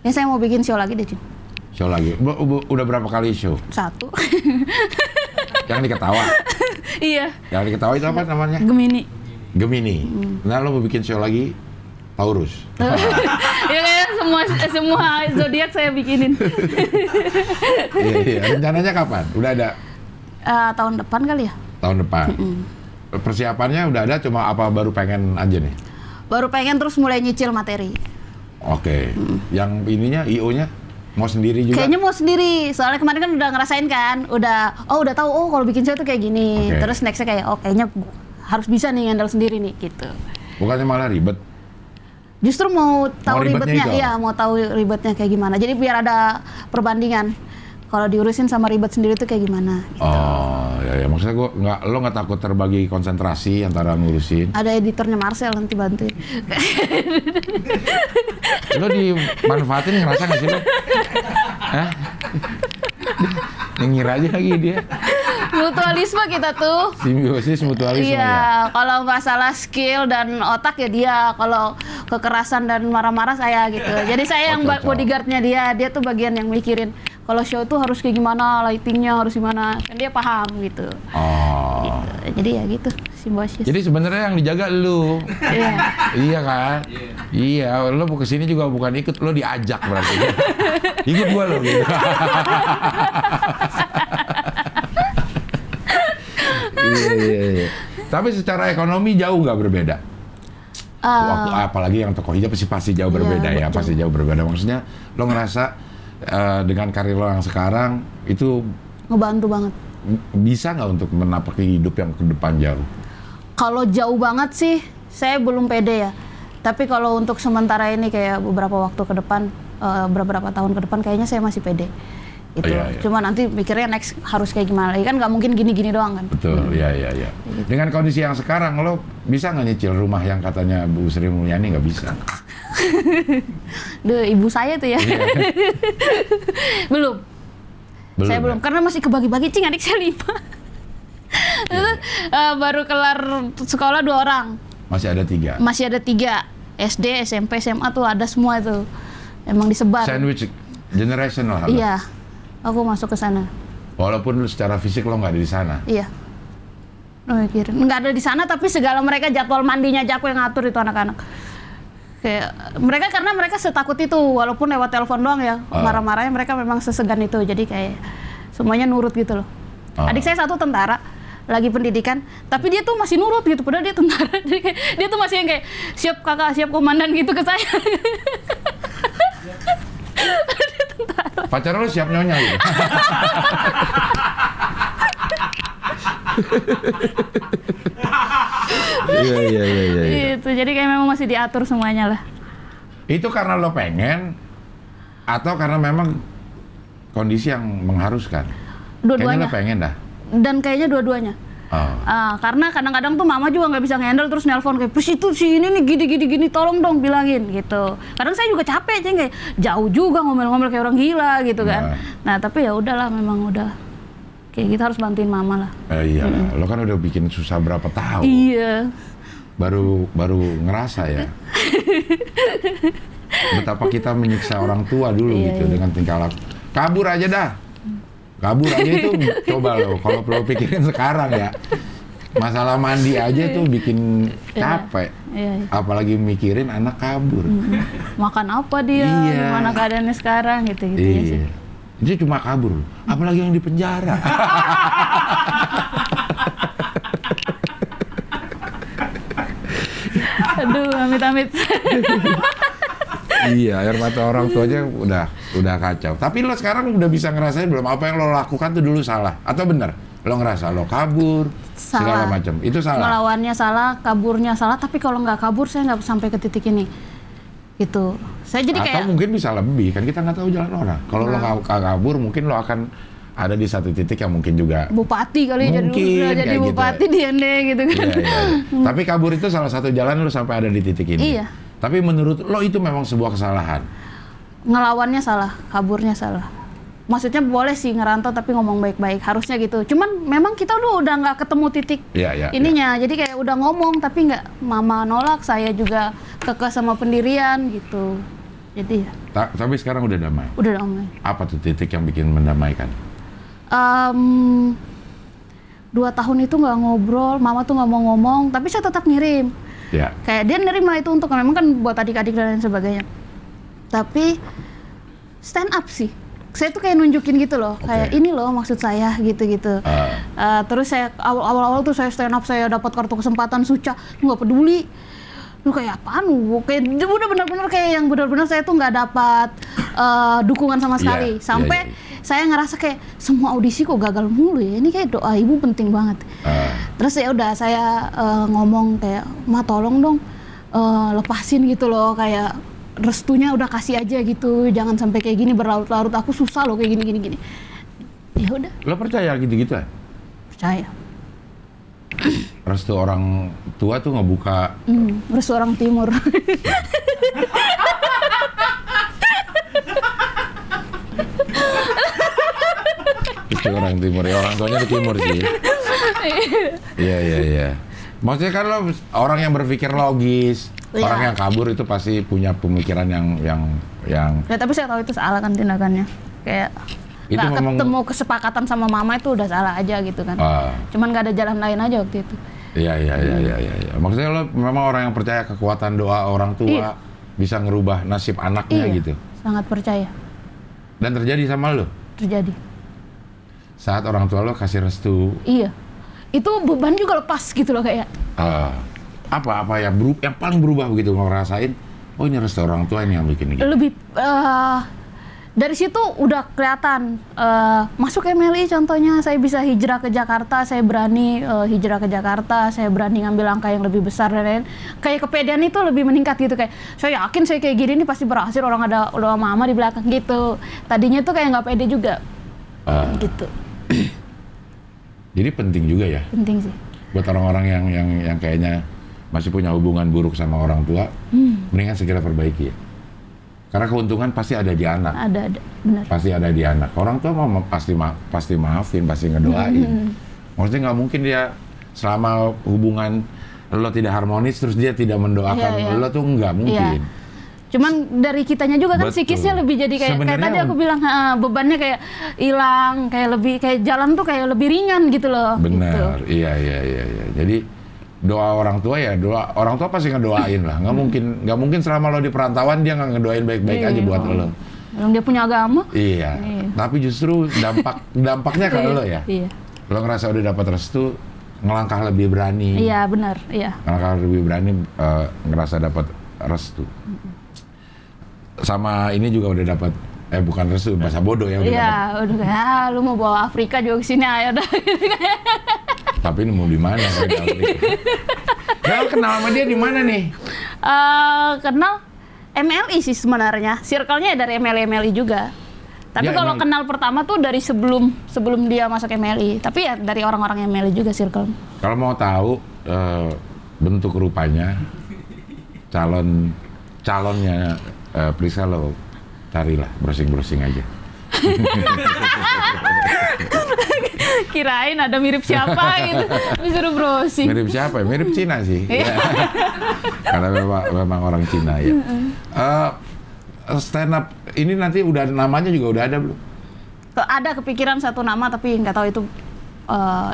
ya saya mau bikin show lagi deh Cin. Show lagi. Bu- bu- udah berapa kali show? satu Yang diketawa. iya Yang diketawa itu apa namanya? Gemini Gemini. Nah, lo mau bikin show lagi Taurus. ya semua semua zodiak saya bikinin Iya, iya. Rencananya kapan? Udah ada Eh, tahun depan kali ya tahun depan. Persiapannya udah ada, cuma apa baru pengen aja nih? baru pengen terus mulai nyicil materi Oke. Yang ininya IO-nya mau sendiri juga? Kayaknya mau sendiri, soalnya kemarin kan udah ngerasain kan, udah oh udah tahu oh kalau bikin show tuh kayak gini. Oke. Terus nextnya kayak oh kayaknya harus bisa nih handle sendiri nih gitu. Bukannya malah ribet. Justru mau tahu ribetnya ribetnya, itu iya mau tahu ribetnya kayak gimana. Jadi biar ada perbandingan. Kalau diurusin sama ribet sendiri tuh kayak gimana? Gitu. Oh, ya, ya. maksudnya gua nggak, lo nggak takut terbagi konsentrasi antara ngurusin? Ada editornya Marcel nanti bantuin. Lo dimanfaatin ngerasa nggak sih lo? Hah? Nyengir aja lagi dia. Mutualisme kita tuh. Simbiosis mutualisme ya. Iya, kalau masalah skill dan otak ya dia, kalau kekerasan dan marah-marah saya gitu. Jadi saya yang Oh, bodyguardnya dia, dia tuh bagian yang mikirin kalau show tuh harus kayak gimana, lightingnya harus gimana, kan dia paham gitu. Oh. Jadi ya gitu, simbiosis. Jadi sebenarnya yang dijaga lu. Iya. iya kan? Iya, lo mau ke sini juga bukan ikut, lo diajak berarti. ikut gua lo gitu. iya, iya, iya. Tapi secara ekonomi jauh nggak berbeda. Eh, Waktu apalagi yang tokoh hijab pasti pasti jauh Iya, berbeda ya, betul. pasti jauh berbeda. Maksudnya lo ngerasa eh, dengan karir lo yang sekarang itu ngebantu banget. bisa nggak untuk menapaki hidup yang ke depan jauh? Kalau jauh banget sih, saya belum pede ya. Tapi kalau untuk sementara ini kayak beberapa waktu ke depan, eh, beberapa tahun ke depan, kayaknya saya masih pede. Gitu. Iya, iya. Cuma nanti mikirnya next harus kayak gimana lagi kan nggak mungkin gini-gini doang kan. Betul, ya, ya, ya. Dengan kondisi yang sekarang, lo bisa nggak nyicil rumah yang katanya Bu Sri Mulyani nggak bisa? Duh, ibu saya tuh ya. Iya. belum. Saya ya? belum karena masih kebagi-bagi cing adik saya lima. Itu, eh, baru kelar sekolah dua orang. Masih ada tiga. Masih ada tiga. SD, SMP, SMA tuh ada semua itu. Emang disebar. Sandwich generation lah. Iya. Aku masuk ke sana. Walaupun secara fisik lo nggak ada di sana. Iya. Oh, mikirin. Nggak ada di sana tapi segala mereka jadwal mandinya aja aku yang ngatur itu anak-anak. Kayak mereka karena mereka setakut itu walaupun lewat telepon doang ya. Ah. Marah-marahnya mereka memang sesegan itu. Jadi kayak semuanya nurut gitu loh. Ah. Adik saya satu tentara lagi pendidikan, tapi dia tuh masih nurut gitu padahal dia tentara. Dia tuh masih yang kayak siap kakak, siap komandan gitu ke saya. Pacar lo siap nyonya gitu. Iya, iya, iya, iya. gitu. Jadi kayak memang masih diatur semuanya lah. Itu karena lo pengen atau karena memang kondisi yang mengharuskan? Kayaknya Dua-duanya. lo pengen dah. Dan kayaknya dua-duanya. Oh. Ah, karena kadang-kadang tuh mama juga nggak bisa ngendel terus nelpon kayak Pris itu si ini nih gini gini gini tolong dong bilangin gitu. Kadang saya juga capek ceng kayak jauh juga ngomel-ngomel kayak orang gila gitu kan. Nah tapi ya udahlah memang udah kayak kita harus bantuin mama lah. Eh, iya, lo kan udah bikin susah berapa tahun. Iya. Baru baru ngerasa ya. Betapa kita menyiksa orang tua dulu Iya, gitu iya. dengan tingkah laku. Kabur aja dah. Kabur aja itu coba lo kalau perlu pikirin sekarang ya. Masalah mandi aja tuh bikin capek. Iya. iya. Apalagi mikirin anak kabur. Makan apa dia? Iya. Gimana keadaannya sekarang gitu gitu ya sih. Iya. Dia cuma kabur. Apalagi yang di penjara. Aduh, amit-amit. iya, air mata orang tuanya udah udah kacau. Tapi lo sekarang udah bisa ngerasain belum apa yang lo lakukan tuh dulu salah atau benar? Lo ngerasa lo kabur segala Salah. macam. Itu salah. Ngelawannya salah, kaburnya salah, tapi kalau nggak kabur saya nggak sampai ke titik ini. Gitu. Saya jadi atau kayak mungkin bisa lebih kan kita nggak tahu jalan orang. Kalau lo nggak nggak kabur mungkin lo akan ada di satu titik yang mungkin juga bupati kali jadi Mungkin udah jadi kayak gitu. bupati di ND gitu kan. Iya, iya, iya. Tapi kabur itu salah satu jalan lo sampai ada di titik ini. Iya. Tapi menurut lo itu memang sebuah kesalahan. Ngelawannya salah, kaburnya salah. Maksudnya boleh sih ngerantau tapi ngomong baik-baik, harusnya gitu. Cuman memang kita tuh udah nggak ketemu titik Iya, iya. ininya. Jadi kayak udah ngomong tapi nggak mama nolak, saya juga kekeh sama pendirian gitu. Jadi ya, Ta- tapi sekarang udah damai. udah damai. Apa tuh titik yang bikin mendamaikan? Em, dua tahun itu nggak ngobrol, mama tuh nggak mau ngomong, tapi saya tetap ngirim. Ya. Kayak dia nerima itu untuk memang kan buat adik-adik dan lain sebagainya. Tapi stand up sih. Saya tuh kayak nunjukin gitu loh, kayak Oke. ini loh maksud saya gitu-gitu. Ah. Eh, terus saya awal- awal-awal tuh saya stand up, saya dapat kartu kesempatan suca, nggak peduli. Lu kayak apaan lu? Kayak udah benar-benar kayak yang benar-benar saya tuh nggak dapat eh, dukungan sama Iya, sekali. iya, Sampai iya. Saya ngerasa kayak semua audisi kok gagal mulu ya. Ini kayak doa ibu penting banget. Ah. Terus ya udah saya eh, ngomong kayak, "Ma tolong dong eh, lepasin gitu loh kayak restunya udah kasih aja gitu. Jangan sampai kayak gini berlarut-larut. Aku susah loh kayak gini gini gini." Ya udah, Lo percaya gitu-gitu ya? percaya. Restu orang tua tuh ngebuka Hmm, restu orang timur. itu orang timur ya orang tuanya di timur sih. Iya iya iya. Maksudnya kan lo orang yang berpikir logis, Iya. orang yang kabur itu pasti punya pemikiran yang yang yang ya tapi saya tahu itu salah kan tindakannya. Kayak Itu nggak memang- ketemu kesepakatan sama mama itu udah salah aja gitu kan. ah, Cuman nggak ada jalan lain aja waktu itu. iya iya iya iya iya. iya. Maksudnya lo memang orang yang percaya kekuatan doa orang tua Iya. bisa ngerubah nasib anaknya iya, gitu. sangat percaya Dan terjadi sama lo terjadi. Saat orang tua lo kasih restu. Iya. Itu beban juga lepas gitu loh kayak. ah, apa apa yang beru- yang paling berubah begitu lo ngerasain? Oh ini restu orang tua ini yang bikin gitu. lebih eh, dari situ udah kelihatan eh, masuk MLI contohnya saya bisa hijrah ke Jakarta saya berani eh, hijrah ke Jakarta saya berani ngambil langkah yang lebih besar dan lain kayak kepedean itu lebih meningkat gitu kayak saya yakin saya kayak gini ini pasti berhasil orang ada udah mama di belakang gitu. Tadinya tuh kayak nggak pede juga. Ah, gitu jadi penting juga ya penting sih buat orang-orang yang yang yang kayaknya masih punya hubungan buruk sama orang tua, Hmm. mendingan segera perbaiki ya. Karena keuntungan pasti ada di anak, ada ada benar pasti ada di anak. Orang tua mah pasti ma pasti maafin, pasti ngedoain. Hmm. Maksudnya nggak mungkin dia selama hubungan lo tidak harmonis terus dia tidak mendoakan Iya, iya. lo tuh nggak mungkin. Iya. Cuman dari kitanya juga kan Betul. psikisnya lebih jadi kayak kayak tadi aku bilang "Ha, bebannya kayak hilang, kayak lebih kayak jalan tuh kayak lebih ringan gitu loh. Gitu. Benar, iya iya iya iya. Jadi doa orang tua ya doa orang tua pasti ngedoain lah. Nggak mungkin nggak mungkin selama lo di perantauan dia nggak ngedoain baik-baik aja Iya. buat lo. Yang dia punya agama. Iya. Iya. Tapi justru dampak dampaknya ke lo ya. Iya. Lo ngerasa udah dapat restu, ngelangkah lebih berani. Iya, benar. Iya. Ngelangkah lebih berani eh, ngerasa dapat restu. Sama ini juga udah dapat eh bukan restu, bahasa bodoh ya udah Iya, udah kayak ah, lu mau bawa Afrika juga ke sini ayo dah. Tapi ini mau di mana kalau? Nah, kenal sama dia di mana nih? Eh, kenal MLI sih sebenarnya. Circle-nya dari MLI MLI juga. Tapi Ya, kalau kenal pertama tuh dari sebelum sebelum dia masuk MLI. Tapi ya dari orang-orang MLI juga circle. Kalau mau tahu eh, bentuk rupanya calon calonnya eh, Prisa lo carilah browsing-browsing aja. Kirain ada mirip siapa gitu. Disuruh browsing. Mirip siapa ya? Mirip Cina sih. Ya. Karena memang, memang orang Cina ya. Eh, stand up ini nanti udah namanya juga udah ada belum? Ada kepikiran satu nama tapi nggak tahu itu eh,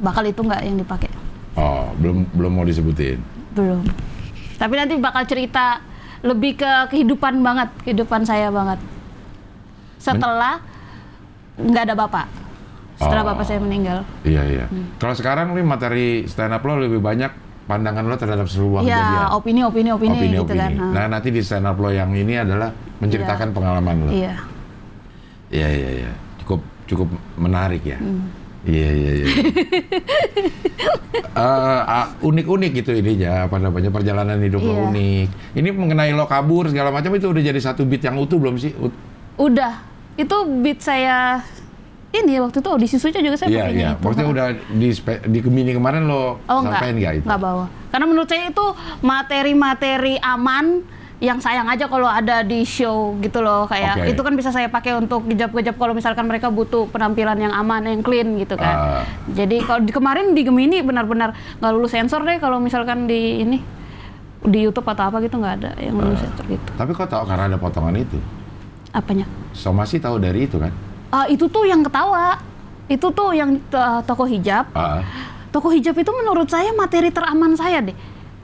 bakal itu nggak yang dipakai. Oh, belum belum mau disebutin. Belum. Tapi nanti bakal cerita lebih ke kehidupan banget, kehidupan saya banget. Setelah nggak ada bapak. Setelah Oh. bapak saya meninggal. Iya iya. Kalau sekarang nih materi stand up lo lebih banyak pandangan lo terhadap sebuah kejadian. Iya, opini, opini, opini, gitu Opini-opini. kan. Nah nanti di stand up lo yang ini adalah menceritakan pengalaman lo. Iya. Iya iya iya. Cukup cukup menarik ya. Hmm. Iya iya iya. Eh, ah, unik-unik gitu ini ya apa namanya perjalanan hidup lo Iya. unik. Ini mengenai lo kabur segala macam itu udah jadi satu beat yang utuh belum sih? Ut- Udah. Itu beat saya ini waktu itu audisi suca juga saya pakainya iya. itu. Maksudnya udah di di Gemini kemarin lo Oh sampein nggak itu? enggak bawa. Karena menurut saya itu materi-materi aman yang sayang aja kalau ada di show gitu loh kayak Oke. itu kan bisa saya pakai untuk gejap-gejap kalau misalkan mereka butuh penampilan yang aman yang clean gitu kan. Jadi kalau di kemarin di Gemini benar-benar nggak lulus sensor deh kalau misalkan di ini di YouTube atau apa gitu nggak ada yang lulus Ah. sensor gitu. Tapi kok tahu karena ada potongan itu? Apanya? Somasi tahu dari itu kan? Ah, itu tuh yang ketawa. Itu tuh yang uh, toko hijab. Ah, Toko hijab itu menurut saya materi teraman saya deh.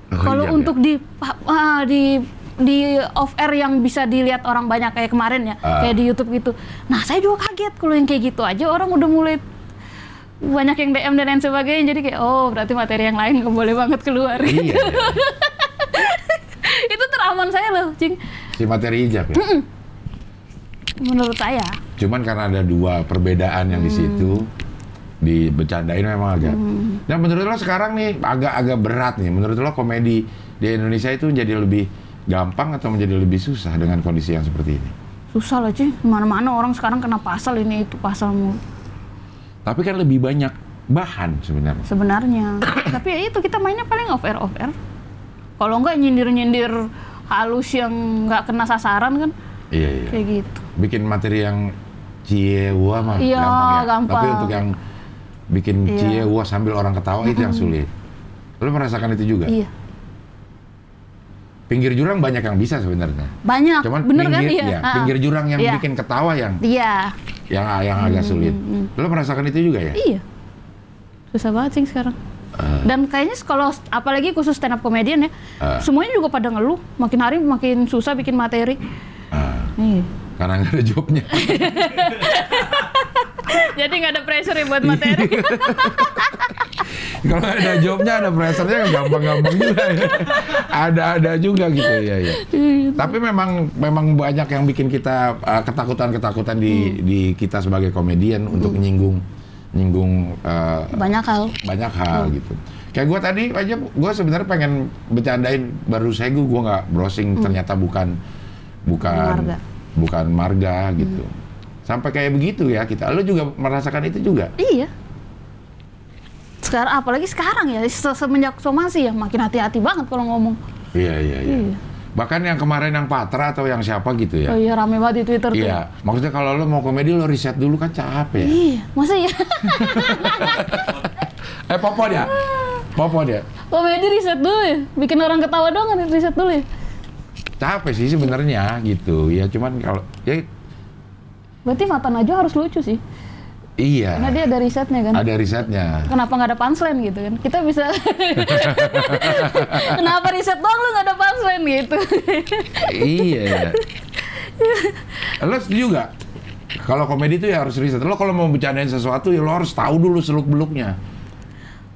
Oh, Kalau hijab untuk di ah, di di off air yang bisa dilihat orang banyak kayak kemarin ya, Ah. kayak di YouTube gitu. Nah, saya juga kaget kalau yang kayak gitu aja orang udah mulai banyak yang DM dan lain sebagainya. Jadi kayak oh, berarti materi yang lain nggak boleh banget keluar. iya. iya. itu teraman saya loh, Cing. Si materi hijab ya. Menurut saya. Cuman karena ada dua perbedaan yang di situ dibecandain memang agak. Nah menurut lo sekarang nih agak-agak berat nih. Menurut lo komedi di Indonesia itu jadi lebih gampang atau menjadi lebih susah dengan kondisi yang seperti ini? Susah loh, Cing. Mana-mana orang sekarang kena pasal ini itu pasal mulu. Tapi kan lebih banyak bahan sebenarnya. sebenarnya. Tapi ya itu kita mainnya paling off air off air. Kalau enggak nyindir-nyindir halus yang nggak kena sasaran kan Iya iya. kayak gitu. Bikin materi yang ciewua mah Iya, gampang ya. gampang. Tapi untuk yang bikin Iya. ciewua sambil orang ketawa itu yang sulit. Lo merasakan itu juga? Iya. Pinggir jurang banyak yang bisa sebenarnya. Banyak. Cuman Bener kan? pinggir, Iya. ya, Ah. pinggir jurang yang Iya. bikin ketawa yang Iya. yang yang agak sulit. Lo merasakan itu juga ya? Iya. Susah banget sih sekarang. Ah. Dan kayaknya kalau apalagi khusus stand up comedian ya, Ah. semuanya juga pada ngeluh. Makin hari makin susah bikin materi. Ah, Iya. karena nggak ada jobnya. Jadi nggak ada pressure ya buat materi. Kalau ada jobnya, ada pressure-nya gampang-gampang juga. ya. Ada-ada juga gitu ya. ya. Tapi memang memang banyak yang bikin kita uh, ketakutan-ketakutan di Hmm. di kita sebagai komedian untuk nyinggung nyinggung uh, Banyak hal. banyak hal gitu. Kayak gue tadi aja, gue sebenarnya pengen bercandain baru saya gue gue nggak browsing ternyata bukan bukan Hmm. Marga. bukan marga gitu. Sampai kayak begitu ya kita. Lo juga merasakan itu juga? Iya. Sekarang apalagi sekarang ya se- semenjak somasi ya makin hati-hati banget kalau ngomong. Iya iya iya. Iya. Bahkan yang kemarin yang Patra atau yang siapa gitu ya? Oh iya rame banget di Twitter tuh. Iya, maksudnya kalau lo mau komedi lo riset dulu kan capek ya. Iya, masa ya? Eh Popo dia, Popo dia. Komedi riset dulu ya? Bikin orang ketawa doang kan riset dulu ya? Capek sih sebenarnya gitu. Ya cuman kalau ya Berarti Mata Najwa harus lucu sih. Iya. Karena dia ada risetnya kan. Ada risetnya. Kenapa nggak ada punchline gitu kan? Kita bisa... Kenapa riset doang lu nggak ada punchline gitu? iya. Lo setuju nggak? Kalau komedi itu ya harus riset. Lo kalau mau bercandain sesuatu ya lo harus tahu dulu seluk beluknya.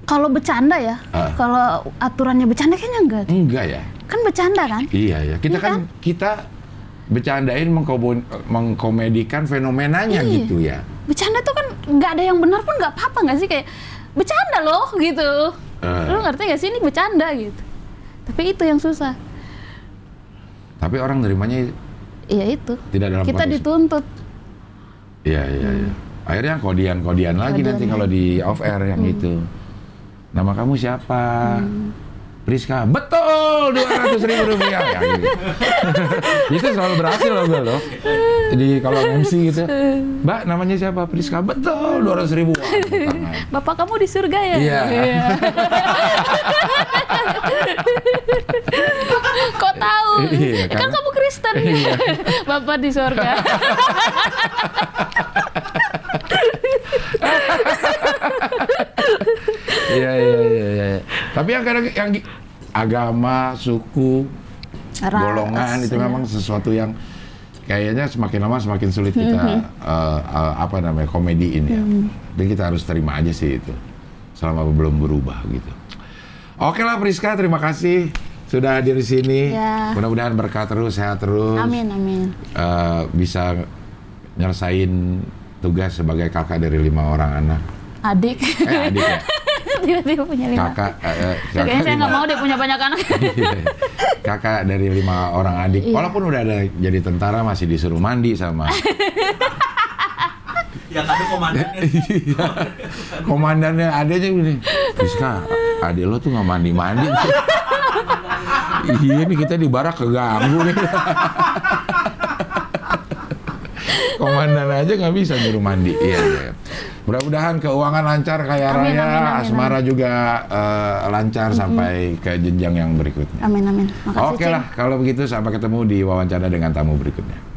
kalau bercanda ya, Ah. kalau aturannya bercanda kayaknya enggak. Enggak ya? Kan bercanda kan? Iya ya. Kita Iya kan kita bercandain mengkomedikan fenomenanya Iya. gitu ya. Bercanda tuh kan nggak ada yang benar pun nggak apa-apa nggak sih kayak bercanda loh gitu. Eh. Lu ngerti gak sih ini bercanda gitu. Tapi itu yang susah. Tapi orang nerimanya Iya itu. Tidak dalam Kita konteks- dituntut. Iya, iya, iya. Akhirnya kodian-kodian lagi Kodian, nanti ya. kalau di off air yang itu. Nama kamu siapa? Priska. Betul, dua ratus ribu rupiah. Ya, gitu. itu selalu berhasil loh gue loh. Jadi kalau MC gitu, Mbak namanya siapa? Priska. Betul, dua ratus ribu. Wah, tangan. Bapak kamu di surga ya? Iya. Kok tahu? Iya, kan karena- kamu Kristen. Iya. Bapak di surga. Iya, iya, iya, iya. Tapi yang kadang yang agama, suku, Ras, golongan itu ya. memang sesuatu yang kayaknya semakin lama semakin sulit kita eh, eh, apa namanya komediin ya. Jadi kita harus terima aja sih itu selama belum berubah gitu. Oke lah Priska, terima kasih sudah hadir di sini. Ya. Mudah-mudahan berkah terus, sehat terus. Amin, amin. Eh, bisa nyelesain tugas sebagai kakak dari lima orang anak. Adik. Eh adik ya, Tiba-tiba punya lima. kakak. Ya, kayaknya saya nggak mau deh punya banyak anak. kakak dari lima orang adik. Iya. Walaupun udah ada jadi tentara masih disuruh mandi sama Ya tadi komandannya. komandannya adanya gini. Rizka, adik lo tuh nggak mandi mandi. iya nih kita di barak keganggu nih. Komandan aja nggak bisa nyuruh mandi. Iya, iya. Mudah-mudahan keuangan lancar kaya Amin, raya, amin, amin, asmara juga eh, lancar sampai ke jenjang yang berikutnya. Amin, amin. Makasih, Oke Cing. lah, kalau begitu sampai ketemu di wawancara dengan tamu berikutnya.